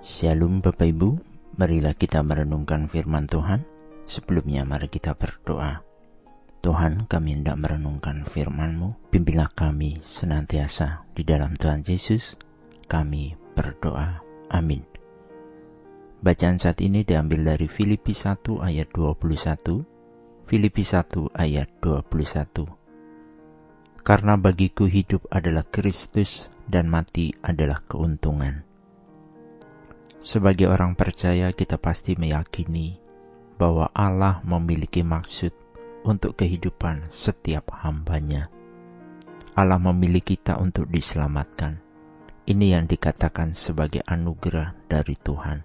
Shalom Bapak Ibu, marilah kita merenungkan firman Tuhan. Sebelumnya mari kita berdoa. Tuhan kami hendak merenungkan firman-Mu, pimpinlah kami senantiasa di dalam Tuhan Yesus. Kami berdoa. Amin. Bacaan saat ini diambil dari Filipi 1 ayat 21. Filipi 1 ayat 21. Karena bagiku hidup adalah Kristus dan mati adalah keuntungan. Sebagai orang percaya, kita pasti meyakini bahwa Allah memiliki maksud untuk kehidupan setiap hambanya. Allah memilih kita untuk diselamatkan. Ini yang dikatakan sebagai anugerah dari Tuhan.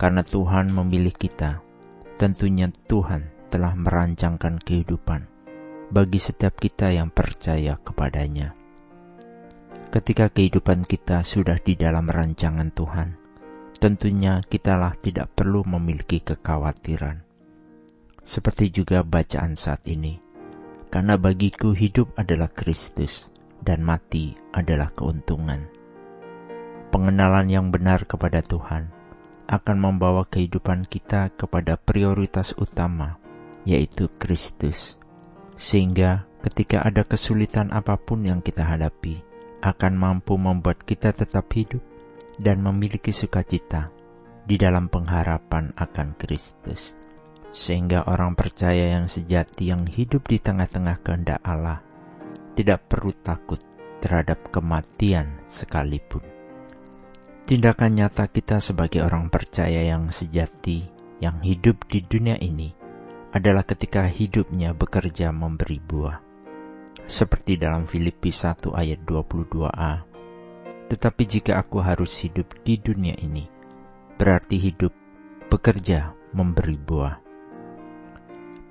Karena Tuhan memilih kita, tentunya Tuhan telah merancangkan kehidupan bagi setiap kita yang percaya kepadanya. Ketika kehidupan kita sudah di dalam rancangan Tuhan, tentunya kitalah tidak perlu memiliki kekhawatiran. Seperti juga bacaan saat ini, karena bagiku hidup adalah Kristus dan mati adalah keuntungan. Pengenalan yang benar kepada Tuhan akan membawa kehidupan kita kepada prioritas utama, yaitu Kristus, sehingga ketika ada kesulitan apa pun yang kita hadapi, akan mampu membuat kita tetap hidup dan memiliki sukacita di dalam pengharapan akan Kristus. Sehingga orang percaya yang sejati yang hidup di tengah-tengah kehendak Allah tidak perlu takut terhadap kematian sekalipun. Tindakan nyata kita sebagai orang percaya yang sejati yang hidup di dunia ini adalah ketika hidupnya bekerja memberi buah. Seperti dalam Filipi 1 ayat 22a tetapi jika aku harus hidup di dunia ini, berarti hidup, bekerja, memberi buah.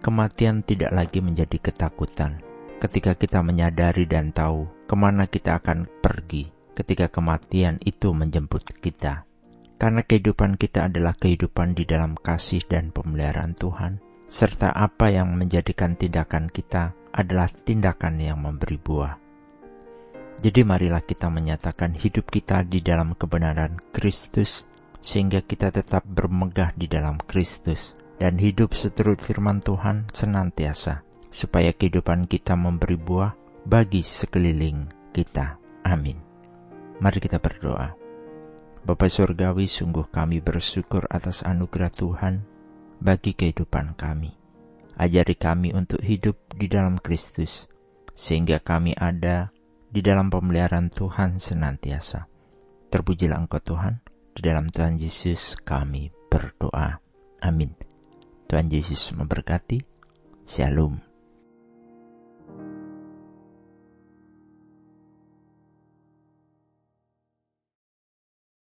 Kematian tidak lagi menjadi ketakutan ketika kita menyadari dan tahu ke mana kita akan pergi ketika kematian itu menjemput kita. Karena kehidupan kita adalah kehidupan di dalam kasih dan pemeliharaan Tuhan, serta apa yang menjadikan tindakan kita adalah tindakan yang memberi buah. Jadi marilah kita menyatakan hidup kita di dalam kebenaran Kristus sehingga kita tetap bermegah di dalam Kristus dan hidup seturut firman Tuhan senantiasa supaya kehidupan kita memberi buah bagi sekeliling kita. Amin. Mari kita berdoa. Bapa Surgawi, sungguh kami bersyukur atas anugerah Tuhan bagi kehidupan kami. Ajari kami untuk hidup di dalam Kristus, sehingga kami ada di dalam pemeliharaan Tuhan senantiasa. Terpujilah Engkau Tuhan, di dalam Tuhan Yesus kami berdoa. Amin. Tuhan Yesus memberkati. Shalom.